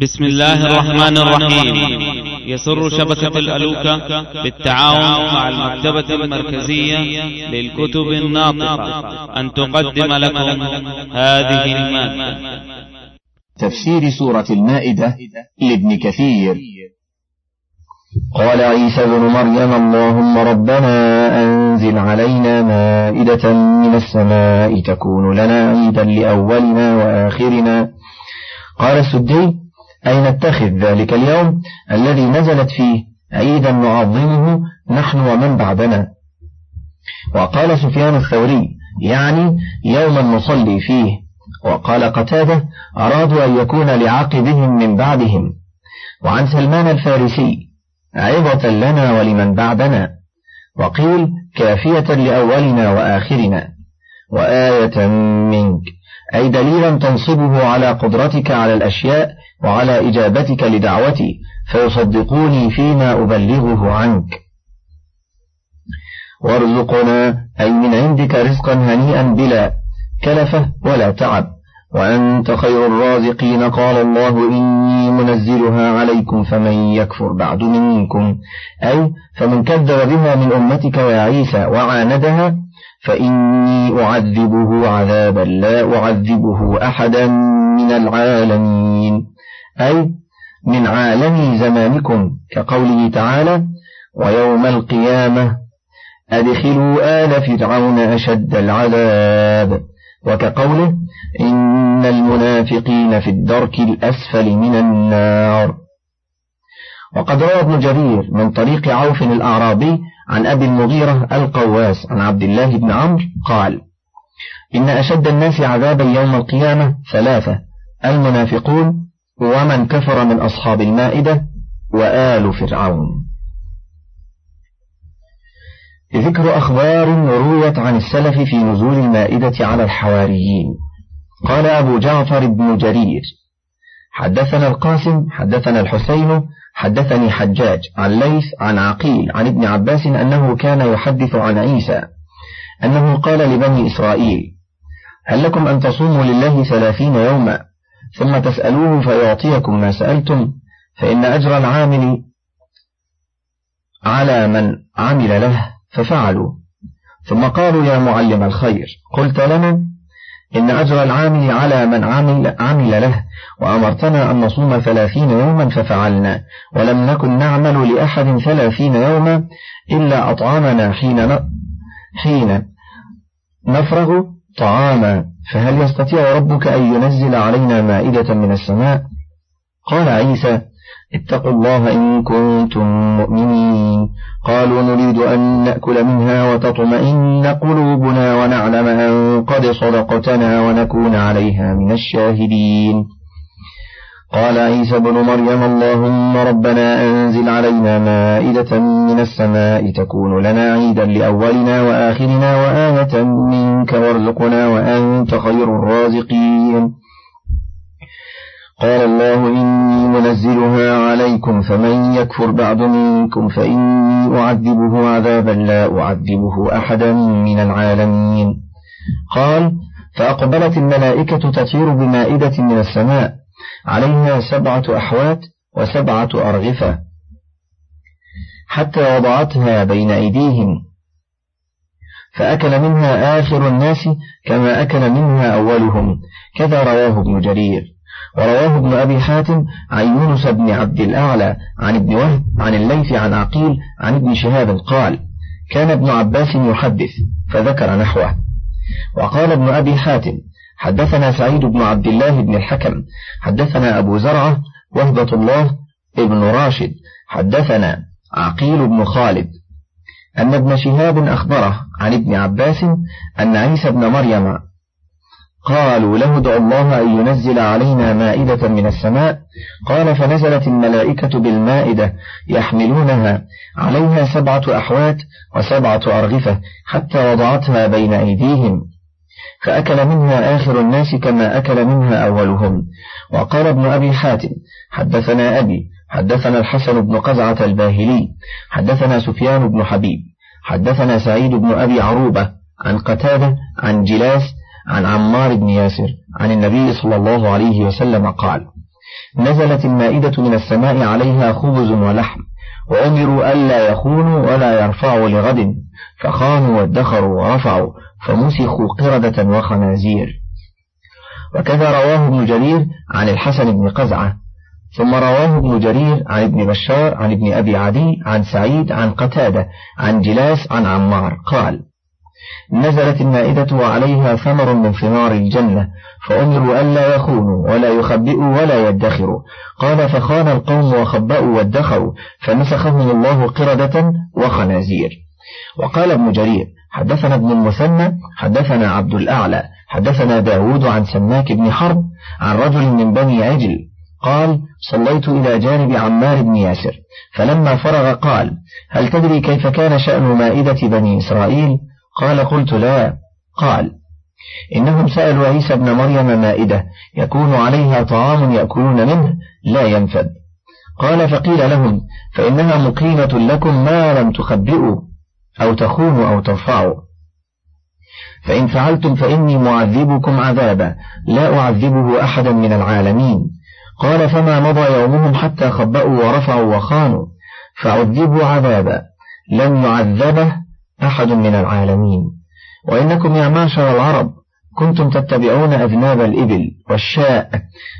بسم الله الرحمن الرحيم. يسر شبكة الألوكة بالتعاون مع المكتبة المركزية للكتب الناطقة. أن تقدم لكم هذه المادة. تفسير سورة المائدة لابن كثير. قال عيسى بن مريم اللهم ربنا أنزل علينا مائدة من السماء تكون لنا عيدا لأولنا وآخرنا. قال السدي أي نتخذ ذلك اليوم الذي نزلت فيه عيدا نعظمه نحن ومن بعدنا. وقال سفيان الثوري يعني يوما نصلي فيه. وقال قتادة أرادوا أن يكون لعاقبهم من بعدهم. وعن سلمان الفارسي عظة لنا ولمن بعدنا. وقيل كافية لأولنا وآخرنا. وآية منك. أي دليلا تنصبه على قدرتك على الأشياء وعلى إجابتك لدعوتي فيصدقوني فيما أبلغه عنك. وارزقنا أي من عندك رزقا هنيئا بلا كلفة ولا تعب. وأنت خير الرازقين قال الله إني منزلها عليكم فمن يكفر بعد منكم. أي فمن كذب بها من أمتك يا عيسى وعاندها فإني أعذبه عذابا لا أعذبه أحدا من العالمين. أي من عالم زمانكم كقوله تعالى ويوم القيامة أدخلوا آل فرعون أشد العذاب. وكقوله إن المنافقين في الدرك الأسفل من النار. وقد روى ابن جرير من طريق عوف الأعرابي عن أبي المغيرة القواس عن عبد الله بن عمرو قال إن أشد الناس عذابا يوم القيامة ثلاثة المنافقون ومن كفر من أصحاب المائدة وآل فرعون. ذكر أخبار رويت عن السلف في نزول المائدة على الحواريين. قال أبو جعفر بن جرير حدثنا القاسم حدثنا الحسين حدثني حجاج عن ليث عن عقيل عن ابن عباس أنه كان يحدث عن عيسى أنه قال لبني إسرائيل هل لكم أن تصوموا لله ثلاثين يوما ثم تسألوه فيعطيكم ما سألتم فإن أجر العامل على من عمل له ففعلوا. ثم قالوا يا معلم الخير قلت لنا إن أجر العامل على من عمل, عمل له وأمرتنا أن نصوم ثلاثين يوما ففعلنا ولم نكن نعمل لأحد ثلاثين يوما إلا أطعمنا حين حين نفرغ طعاما. فهل يستطيع ربك أن ينزل علينا مائدة من السماء؟ قال عيسى اتقوا الله إن كنتم مؤمنين. قالوا نريد أن نأكل منها وتطمئن قلوبنا ونعلم أن قد صدقتنا ونكون عليها من الشاهدين. قال عيسى بن مريم اللهم ربنا أنزل علينا مائدة من السماء تكون لنا عيدا لأولنا وآخرنا وآية منك وارزقنا وأنت خير الرازقين. قال الله إني منزلها عليكم فمن يكفر بعد منكم فإني أعذبه عذابا لا أعذبه أحدا من العالمين. قال فأقبلت الملائكة تطير بمائدة من السماء عليها سبعة أحوات وسبعة أرغفة حتى وضعتها بين أيديهم فأكل منها آخر الناس كما أكل منها أولهم. كذا رواه ابن جرير. ورواه ابن أبي حاتم عن يونس بن عبد الأعلى عن ابن وهب عن الليث عن عقيل عن ابن شهاب قال كان ابن عباس يحدث فذكر نحوه. وقال ابن أبي حاتم حدثنا سعيد بن عبد الله بن الحكم حدثنا أبو زرعة وهبة الله ابن راشد حدثنا عقيل بن خالد. أن ابن شهاب أخبره عن ابن عباس أن عيسى بن مريم قالوا له ادع الله أن ينزل علينا مائدة من السماء. قال فنزلت الملائكة بالمائدة يحملونها. عليها سبعة أحوات وسبعة أرغفة حتى وضعتها بين أيديهم. فأكل منها آخر الناس كما أكل منها أولهم. وقال ابن أبي حاتم حدثنا أبي حدثنا الحسن بن قزعة الباهلي حدثنا سفيان بن حبيب حدثنا سعيد بن أبي عروبة عن قتادة عن جلاس عن عمار بن ياسر عن النبي صلى الله عليه وسلم قال نزلت المائدة من السماء عليها خبز ولحم وأمروا ألا يخونوا ولا يرفعوا لغد فخانوا وادخروا ورفعوا فمسخوا قردة وخنازير. وكذا رواه ابن جرير عن الحسن بن قزعة ثم رواه ابن جرير عن ابن بشار عن ابن أبي عدي عن سعيد عن قتادة عن جلاس عن عمار. قال نزلت المائدة وعليها ثمر من ثمار الجنة فأمروا ألا يخونوا ولا يخبئوا ولا يدخروا. قال فخان القوم وخبأوا وادخروا فنسخهم الله قردة وخنازير. وقال ابن جرير حدثنا ابن المثنى حدثنا عبد الأعلى حدثنا داود عن سماك بن حرب عن رجل من بني عجل. قال صليت إلى جانب عمار بن ياسر فلما فرغ قال هل تدري كيف كان شأن مائدة بني إسرائيل؟ قال قلت لا. قال إنهم سألوا عيسى ابن مريم مائدة يكون عليها طعام يأكلون منه لا ينفد. قال فقيل لهم فإنها مقيمة لكم ما لم تخبئوا أو تخونوا أو ترفعوا. فإن فعلتم فإني معذبكم عذابا لا أعذبه أحدا من العالمين. قال فما مضى يومهم حتى خبأوا ورفعوا وخانوا فعذبوا عذابا. لم يعذبه أحد من العالمين. وإنكم يا معشر العرب كنتم تتبعون أذناب الإبل والشاء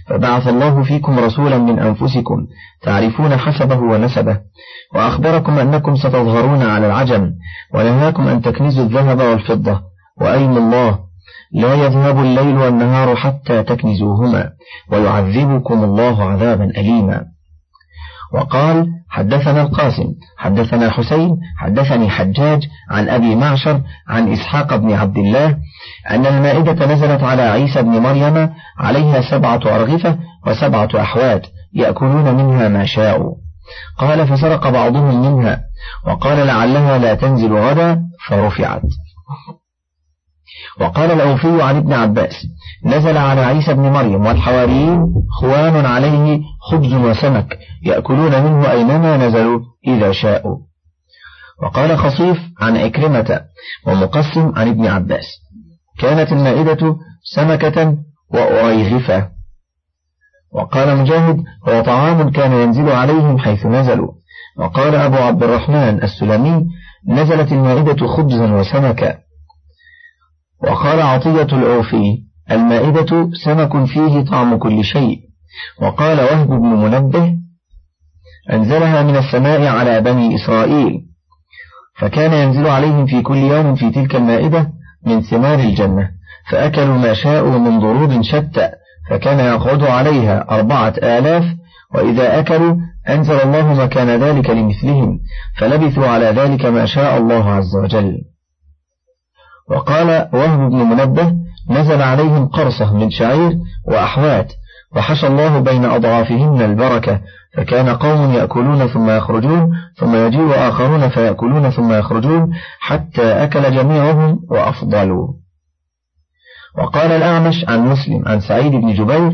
فبعث الله فيكم رسولا من أنفسكم تعرفون حسبه ونسبه وأخبركم أنكم ستظهرون على العجم ونهاكم أن تكنزوا الذهب والفضة وأين الله؟ لا يذهب الليل والنهار حتى تكنزوهما ويعذبكم الله عذابا أليما. وقال حدثنا القاسم حدثنا حسين حدثني حجاج عن أبي معشر عن إسحاق بن عبد الله أن المائدة نزلت على عيسى بن مريم عليها سبعة أرغفة وسبعة أحوات يأكلون منها ما شاءوا. قال فسرق بعضهم منها وقال لعلها لا تنزل غدا فرفعت. وقال الأوفي عن ابن عباس نزل على عيسى بن مريم والحواريين خوان عليه خبز وسمك يأكلون منه أينما نزلوا إذا شاءوا. وقال خصيف عن أكرمة ومقسم عن ابن عباس كانت المائدة سمكة وأريغفة. وقال مجاهد هو طعام كان ينزل عليهم حيث نزلوا. وقال أبو عبد الرحمن السلمي نزلت المائدة خبزا وسمكا. وقال عطية العوفي المائدة سمك فيه طعم كل شيء. وقال وهب بن منبه أنزلها من السماء على بني إسرائيل. فكان ينزل عليهم في كل يوم في تلك المائدة من ثمار الجنة فأكلوا ما شاءوا من ضروب شتى فكان يقعد عليها أربعة آلاف وإذا أكلوا أنزل الله مكان ذلك لمثلهم فلبثوا على ذلك ما شاء الله عز وجل. وقال وهب بن منبه نزل عليهم قرصة من شعير وأحوات وحشى الله بين أضعافهن البركة فكان قوم يأكلون ثم يخرجون ثم يجيء آخرون فيأكلون ثم يخرجون حتى أكل جميعهم وأفضلوا. وقال الأعمش عن مسلم عن سعيد بن جبير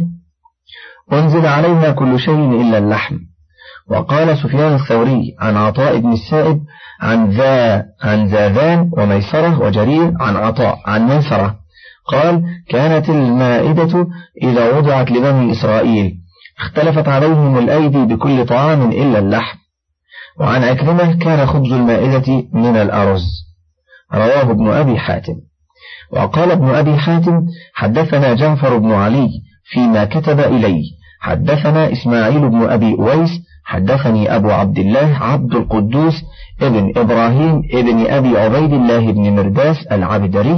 أنزل علينا كل شيء إلا اللحم. وقال سفيان الثوري عن عطاء بن السائب عن ذا عن ذاذان وميسرة وجرير عن عطاء عن ميسرة قال كانت المائدة إذا وضعت لبني إسرائيل اختلفت عليهم الأيدي بكل طعام إلا اللحم. وعن أكرمة كان خبز المائدة من الأرز. رواه ابن أبي حاتم. وقال ابن أبي حاتم حدثنا جعفر بن علي فيما كتب إليه. حدثنا إسماعيل بن أبي أويس. حدثني أبو عبد الله عبد القدوس ابن إبراهيم ابن أبي عبيد الله بن مرداس العبدري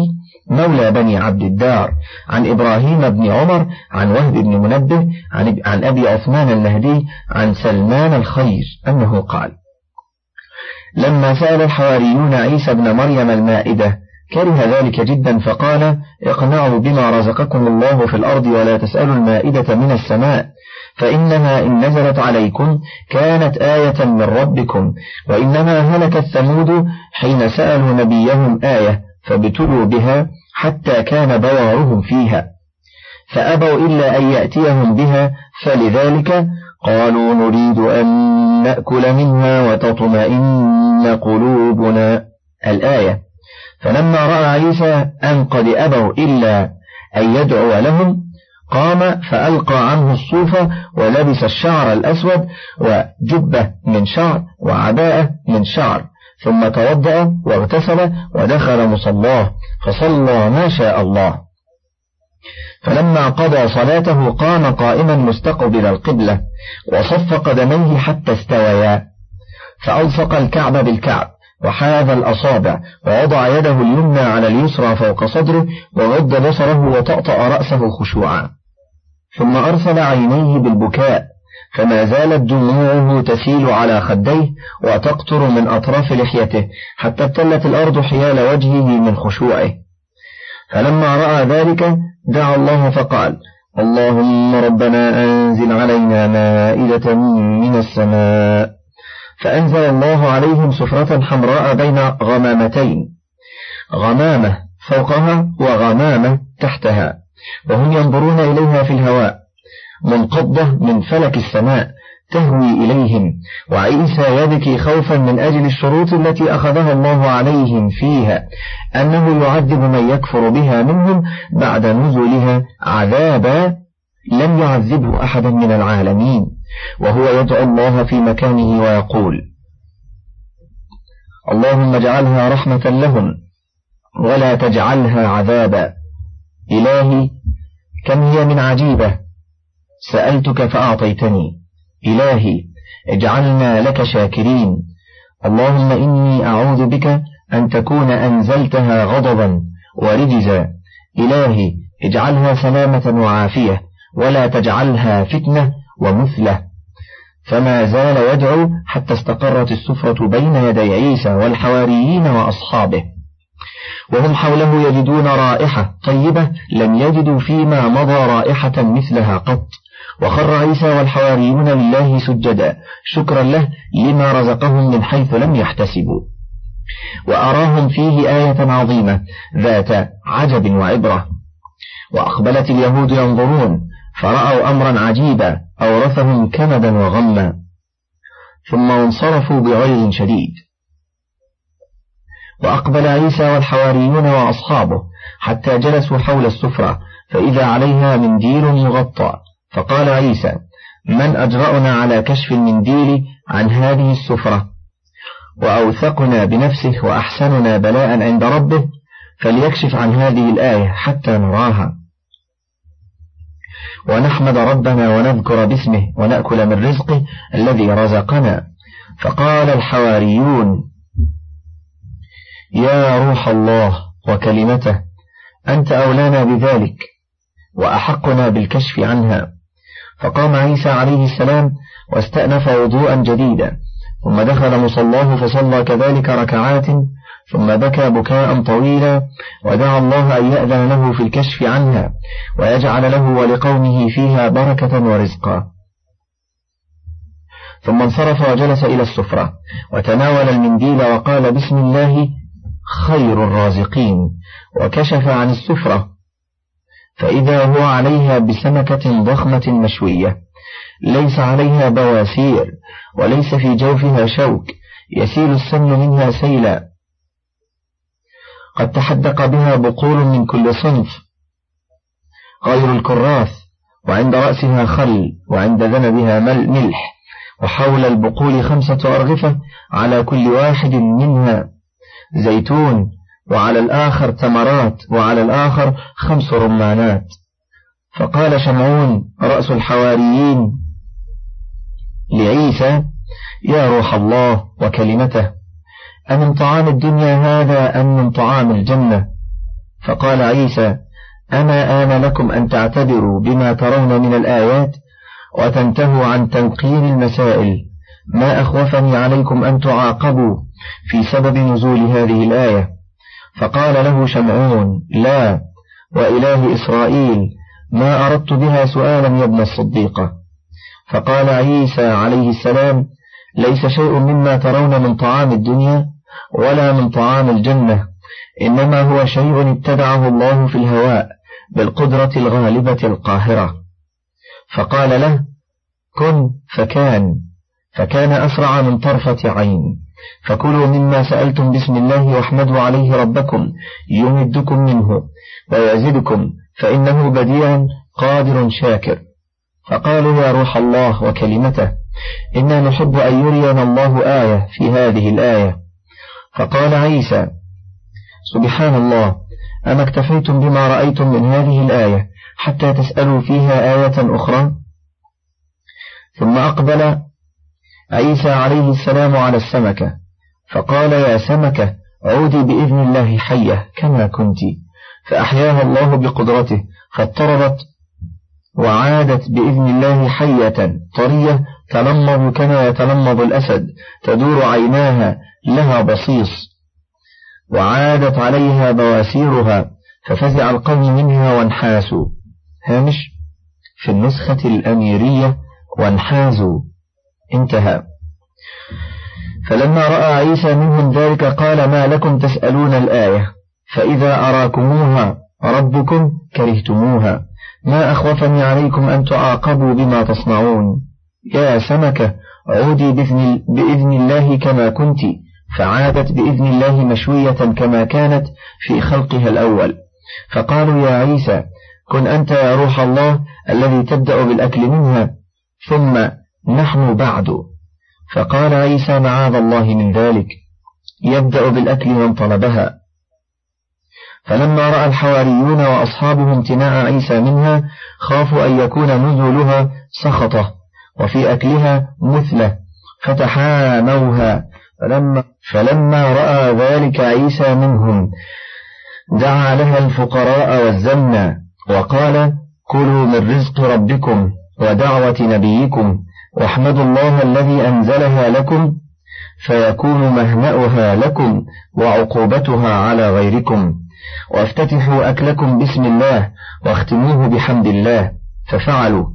مولى بني عبد الدار. عن إبراهيم بن عمر عن وهب بن منبه عن, عن أبي عثمان النهدي عن سلمان الخير أنه قال لما سأل الحواريون عيسى بن مريم المائدة كره ذلك جدا فقال اقنعوا بما رزقكم الله في الأرض ولا تسألوا المائدة من السماء. فإنها إن نزلت عليكم كانت آية من ربكم وإنما هلك الثمود حين سألوا نبيهم آية فابتلوا بها حتى كان بوارهم فيها. فأبوا إلا أن يأتيهم بها فلذلك قالوا نريد أن نأكل منها وتطمئن قلوبنا. الآية فلما رأى عيسى أن قد أبوا إلا أن يدعو لهم قام فألقى عنه الصوف ولبس الشعر الأسود وجبة من شعر وعباءة من شعر ثم توضأ واغتسل ودخل مصلاه فصلى ما شاء الله. فلما قضى صلاته قام قائما مستقبل القبلة وصف قدميه حتى استويا. فألصق الكعب بالكعب وحاذ الأصابع ووضع يده اليمنى على اليسرى فوق صدره وغض بصره وطأطأ رأسه خشوعا. ثم أرسل عينيه بالبكاء فما زالت دموعه تسيل على خديه وتقطر من أطراف لحيته حتى ابتلت الأرض حيال وجهه من خشوعه. فلما رأى ذلك دعا الله فقال اللهم ربنا أنزل علينا مائدة من السماء. فأنزل الله عليهم سفرة حمراء بين غمامتين غمامة فوقها وغمامة تحتها. وهم ينظرون إليها في الهواء منقضة من فلك السماء تهوي إليهم وعيسى يبكي خوفا من أجل الشروط التي أخذها الله عليهم فيها أنه يعذب من يكفر بها منهم بعد نزولها عذابا لم يعذبه أحدا من العالمين وهو يدعو الله في مكانه ويقول اللهم اجعلها رحمة لهم ولا تجعلها عذابا. إلهي كم هي من عجيبة؟ سألتك فأعطيتني. إلهي اجعلنا لك شاكرين. اللهم إني أعوذ بك أن تكون أنزلتها غضبا ورجزا. إلهي اجعلها سلامة وعافية ولا تجعلها فتنة ومثلة. فما زال يدعو حتى استقرت السفرة بين يدي عيسى والحواريين وأصحابه. وهم حوله يجدون رائحة طيبة لم يجدوا فيما مضى رائحة مثلها قط. وخر عيسى والحواريون لله سجدا شكرا له لما رزقهم من حيث لم يحتسبوا. وأراهم فيه آية عظيمة ذات عجب وعبرة. وأقبلت اليهود ينظرون فرأوا أمرا عجيبا أورثهم كمدا وغما. ثم انصرفوا بغيظ شديد. وأقبل عيسى والحواريون وأصحابه حتى جلسوا حول السفرة فإذا عليها منديل مغطى فقال عيسى من أجرأنا على كشف المنديل عن هذه السفرة؟ وأوثقنا بنفسه وأحسننا بلاء عند ربه فليكشف عن هذه الآية حتى نراها. ونحمد ربنا ونذكر باسمه ونأكل من رزقه الذي رزقنا. فقال الحواريون يا روح الله وكلمته أنت أولانا بذلك وأحقنا بالكشف عنها. فقام عيسى عليه السلام واستأنف وضوءا جديدا ثم دخل مصلاه فصلى كذلك ركعات ثم بكى بكاء طويلا ودعا الله أن يأذن له في الكشف عنها ويجعل له ولقومه فيها بركة ورزقا. ثم انصرف وجلس إلى السفرة وتناول المنديل وقال بسم الله خير الرازقين وكشف عن السفرة. فإذا هو عليها بسمكة ضخمة مشوية ليس عليها بواسير وليس في جوفها شوك يسيل السمن منها سيلا. قد تحدق بها بقول من كل صنف. غير الكراث وعند رأسها خل وعند ذنبها ملح وحول البقول خمسة أرغفة على كل واحد منها. زيتون وعلى الآخر تمرات وعلى الآخر خمس رمانات. فقال شمعون رأس الحواريين لعيسى يا روح الله وكلمته أمن طعام الدنيا هذا أم من طعام الجنة؟ فقال عيسى أما آن لكم أن تعتبروا بما ترون من الآيات وتنتهوا عن تنقير المسائل. ما أخوفني عليكم أن تعاقبوا في سبب نزول هذه الآية. فقال له شمعون لا وإله إسرائيل ما أردت بها سؤالا يا ابن الصديقة فقال عيسى عليه السلام ليس شيء مما ترون من طعام الدنيا ولا من طعام الجنة إنما هو شيء ابتدعه الله في الهواء بالقدرة الغالبة القاهرة. فقال له كن فكان فكان أسرع من طرفة عين. فكلوا مما سألتم بسم الله واحمدوا عليه ربكم يمدكم منه ويزدكم فإنه بديع قادر شاكر. فقالوا يا روح الله وكلمته إنا نحب أن يرينا الله آية في هذه الآية. فقال عيسى سبحان الله أما اكتفيتم بما رأيتم من هذه الآية حتى تسألوا فيها آية أخرى؟ ثم أقبل عيسى عليه السلام على السمكة فقال يا سمكة عودي بإذن الله حية كما كنت. فأحياها الله بقدرته فاضطربت وعادت بإذن الله حية طرية تلمض كما يتلمض الأسد تدور عيناها لها بصيص. وعادت عليها بواسيرها ففزع القوم منها وانحاسوا. هامش في النسخة الأميرية وانحازوا. انتهى. فلما رأى عيسى منهم ذلك قال ما لكم تسألون الآية؟ فإذا أراكموها ربكم كرهتموها. ما أخوفني عليكم أن تعاقبوا بما تصنعون. يا سمكة عودي بإذن, بإذن الله كما كنت فعادت بإذن الله مشوية كما كانت في خلقها الأول. فقالوا يا عيسى كن أنت يا روح الله الذي تبدأ بالأكل منها ثم نحن بعد. فقال عيسى معاذ الله من ذلك يبدأ بالأكل من طلبها. فلما رأى الحواريون وأصحابه امتناع عيسى منها خافوا أن يكون نزولها سخطة وفي أكلها مثلة فتحاموها. فلما, فلما رأى ذلك عيسى منهم دعا لها الفقراء والزنا وقال كلوا من رزق ربكم ودعوة نبيكم واحمدوا الله الذي أنزلها لكم فيكون مهنأها لكم وعقوبتها على غيركم. وافتتحوا أكلكم بسم الله واختموه بحمد الله ففعلوا.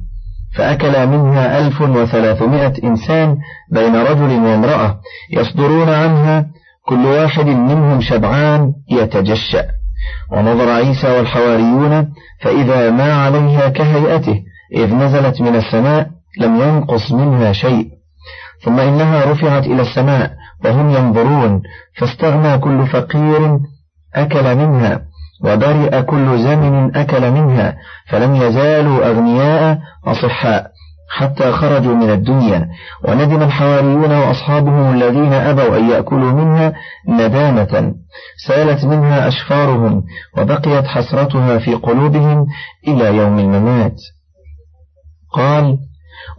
فأكل منها ألف وثلاثمائة إنسان بين رجل وامرأة يصدرون عنها كل واحد منهم شبعان يتجشأ. ونظر عيسى والحواريون فإذا ما عليها كهيئته إذ نزلت من السماء لم ينقص منها شيء. ثم إنها رفعت إلى السماء وهم ينظرون فاستغنى كل فقير أكل منها وبرئ كل زمن أكل منها فلم يزالوا أغنياء أصحاء حتى خرجوا من الدنيا. وندم الحواريون وأصحابهم الذين أبوا أن يأكلوا منها ندامة. سالت منها أشفارهم وبقيت حسرتها في قلوبهم إلى يوم الممات. قال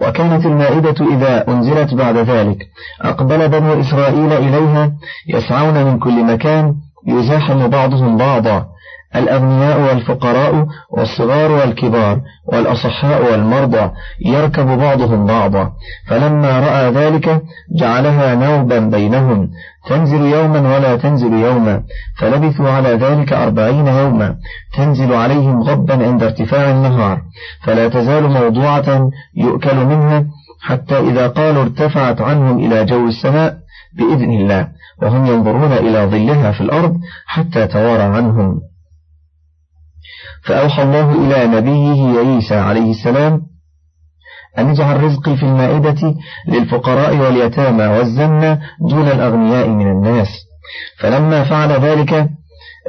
وكانت المائدة إذا أنزلت بعد ذلك. أقبل بنو إسرائيل إليها يسعون من كل مكان يزاحم بعضهم بعضا. الأغنياء والفقراء والصغار والكبار والأصحاء والمرضى يركب بعضهم بعضا. فلما رأى ذلك جعلها نوبا بينهم. تنزل يوما ولا تنزل يوما. فلبثوا على ذلك أربعين يوما. تنزل عليهم غبا عند ارتفاع النهار. فلا تزال موضوعة يؤكل منها حتى إذا قالوا ارتفعت عنهم إلى جو السماء بإذن الله. وهم ينظرون إلى ظلها في الأرض حتى توارى عنهم. فأوحى الله إلى نبيه عيسى عليه السلام أن يجعل رزقي في المائدة للفقراء واليتامى والزنة دون الأغنياء من الناس. فلما فعل ذلك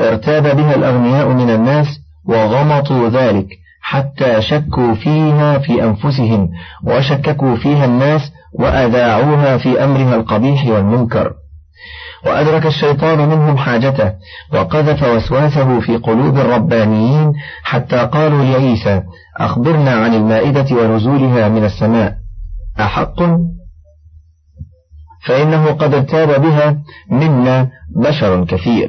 ارتاب بها الأغنياء من الناس وغمطوا ذلك حتى شكوا فيها في أنفسهم وشككوا فيها الناس وأذاعوها في أمرها القبيح والمنكر. وأدرك الشيطان منهم حاجته وقذف وسواسه في قلوب الربانيين حتى قالوا لعيسى أخبرنا عن المائدة ونزولها من السماء أحق؟ فإنه قد ارتاب بها منا بشر كثير.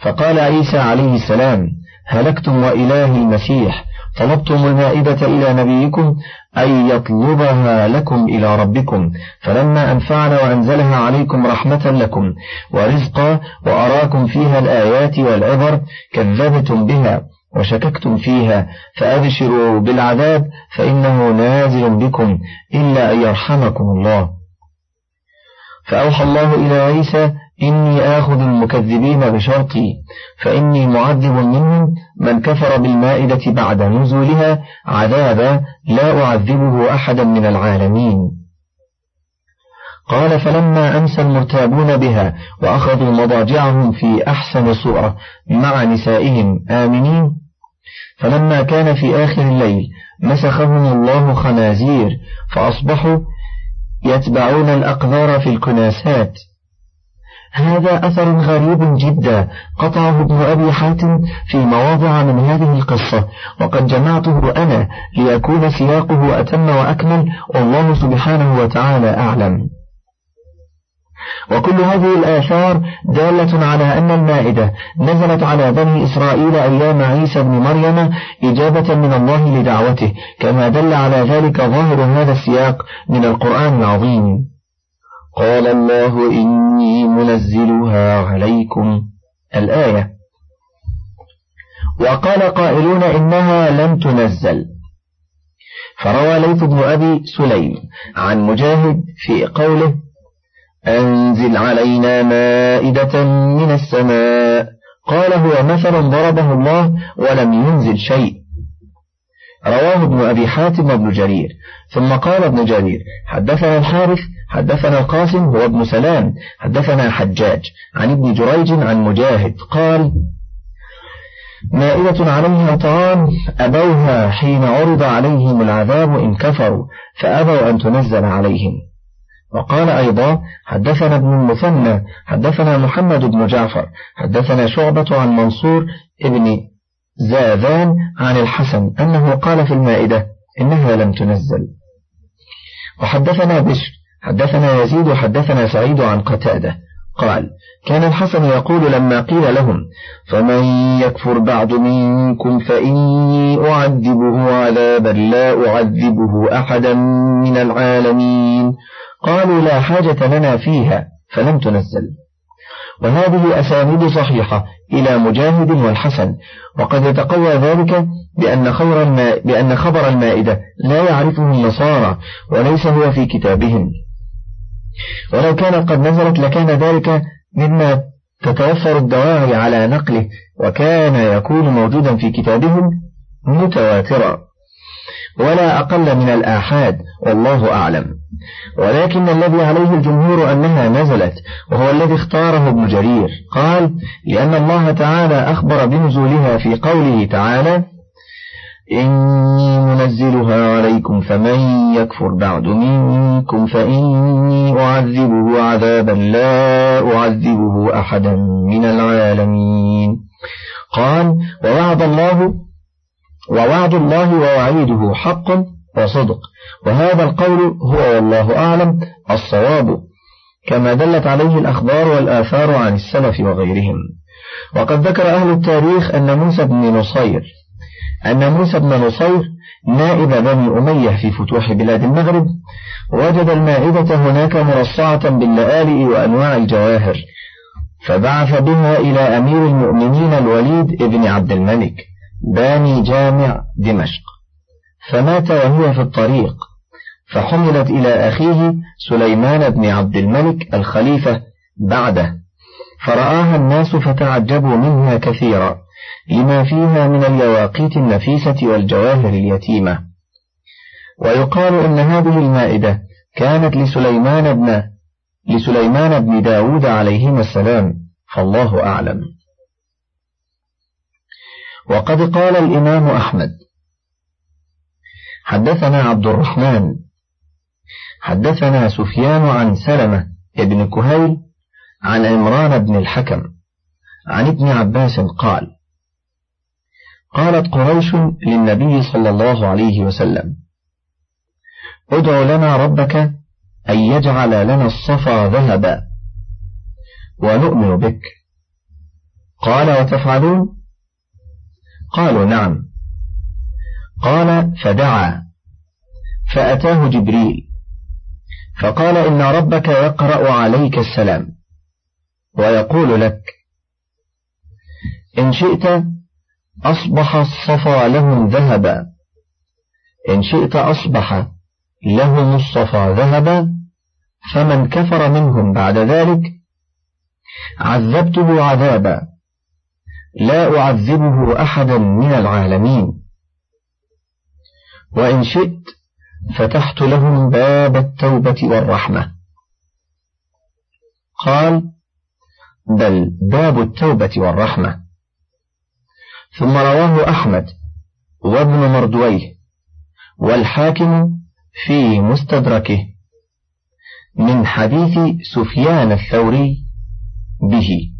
فقال عيسى عليه السلام هلكتم وإله المسيح طلبتم المائدة إلى نبيكم أن يطلبها لكم إلى ربكم فلما أنفعنا وأنزلها عليكم رحمة لكم ورزقا وأراكم فيها الآيات والعبر كذبتم بها وشككتم فيها فأبشروا بالعذاب فإنه نازل بكم إلا أن يرحمكم الله. فأوحى الله إلى عيسى إني آخذ المكذبين بشرطي فإني معذب منهم من كفر بالمائدة بعد نزولها عذابا لا أعذبه أحدا من العالمين. قال فلما أمسى المرتابون بها وأخذوا مضاجعهم في أحسن صورة مع نسائهم آمنين فلما كان في آخر الليل مسخهم الله خنازير فأصبحوا يتبعون الأقذار في الكناسات. هذا أثر غريب جدا قطعه ابن أبي حاتم في مواضع من هذه القصة وقد جمعته أنا ليكون سياقه أتم وأكمل والله سبحانه وتعالى أعلم. وكل هذه الآثار دالة على أن المائدة نزلت على بني إسرائيل أيام عيسى بن مريم إجابة من الله لدعوته كما دل على ذلك ظاهر هذا السياق من القرآن العظيم. قال الله إني منزلها عليكم الآية. وقال قائلون إنها لم تنزل. فروى ليث بن أبي سليم عن مجاهد في قوله أنزل علينا مائدة من السماء. قال هو مثل ضربه الله ولم ينزل شيء. رواه ابن أبي حاتم وابن جرير. ثم قال ابن جرير حدثنا الحارث حدثنا القاسم هو ابن سلام حدثنا حجاج عن ابن جريج عن مجاهد قال مائدة عليها طعام أبوها حين عرض عليهم العذاب إن كفروا فأبوا أن تنزل عليهم. وقال أيضا حدثنا ابن المثنى حدثنا محمد بن جعفر حدثنا شعبة عن منصور ابن زاذان عن الحسن أنه قال في المائدة إنها لم تنزل. وحدثنا بشر حدثنا يزيد وحدثنا سعيد عن قتادة. قال كان الحسن يقول لما قيل لهم فمن يكفر بعد منكم فإني أعذبه عذابا لا أعذبه أحدا من العالمين قالوا لا حاجة لنا فيها فلم تنزل وهذه أسانيد صحيحة إلى مجاهد والحسن. وقد يتقوى ذلك بأن, خبر بأن خبر المائدة لا يعرفه النصارى وليس هو في كتابهم. ولو كان قد نزلت لكان ذلك مما تتوفر الدواعي على نقله وكان يكون موجودا في كتابهم متواترا. ولا أقل من الآحاد والله أعلم. ولكن الذي عليه الجمهور أنها نزلت وهو الذي اختاره ابن جرير قال لأن الله تعالى أخبر بنزولها في قوله تعالى إني منزلها عليكم فمن يكفر بعد منكم فإني أعذبه عذابا لا أعذبه أحدا من العالمين. قال ووعد الله ووعد الله ووعيده حق وصدق. وهذا القول هو والله أعلم الصواب كما دلت عليه الأخبار والآثار عن السلف وغيرهم. وقد ذكر أهل التاريخ أن موسى بن نصير أن موسى بن نصير نائب بني أمية في فتوح بلاد المغرب وجد المائدة هناك مرصعة باللآلئ وأنواع الجواهر فبعث بها إلى أمير المؤمنين الوليد ابن عبد الملك باني جامع دمشق. فمات وهو في الطريق فحملت إلى أخيه سليمان بن عبد الملك الخليفة بعده. فرآها الناس فتعجبوا منها كثيرا لما فيها من اليواقيت النفيسة والجواهر اليتيمة. ويقال أن هذه المائدة كانت لسليمان بن لسليمان بن داود عليهما السلام فالله أعلم. وقد قال الإمام أحمد حدثنا عبد الرحمن حدثنا سفيان عن سلمة ابن كهيل عن عمران بن الحكم عن ابن عباس قال قالت قريش للنبي صلى الله عليه وسلم ادع لنا ربك أن يجعل لنا الصفا ذهبا ونؤمن بك. قال وتفعلون؟ قالوا نعم. قال فدعا فأتاه جبريل فقال إن ربك يقرأ عليك السلام. ويقول لك إن شئت أصبح الصفا لهم ذهبا. إن شئت أصبح لهم الصفا ذهبا فمن كفر منهم بعد ذلك عذبته عذابا. لا أعذبه أحدا من العالمين. وإن شئت فتحت لهم باب التوبة والرحمة. قال بل باب التوبة والرحمة. ثم رواه أحمد وابن مردويه والحاكم في مستدركه من حديث سفيان الثوري به.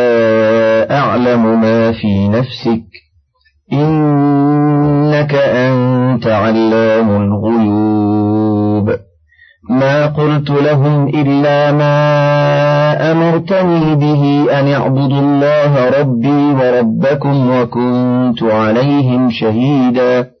أعلم ما في نفسك. إنك أنت علام الغيوب. ما قلت لهم إلا ما أمرتني به أن اعبدوا الله ربي وربكم وكنت عليهم شهيداً.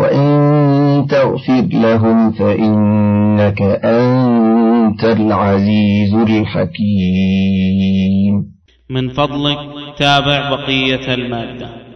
وإن تغفر لهم فإنك أنت العزيز الحكيم. من فضلك تابع بقية المادة.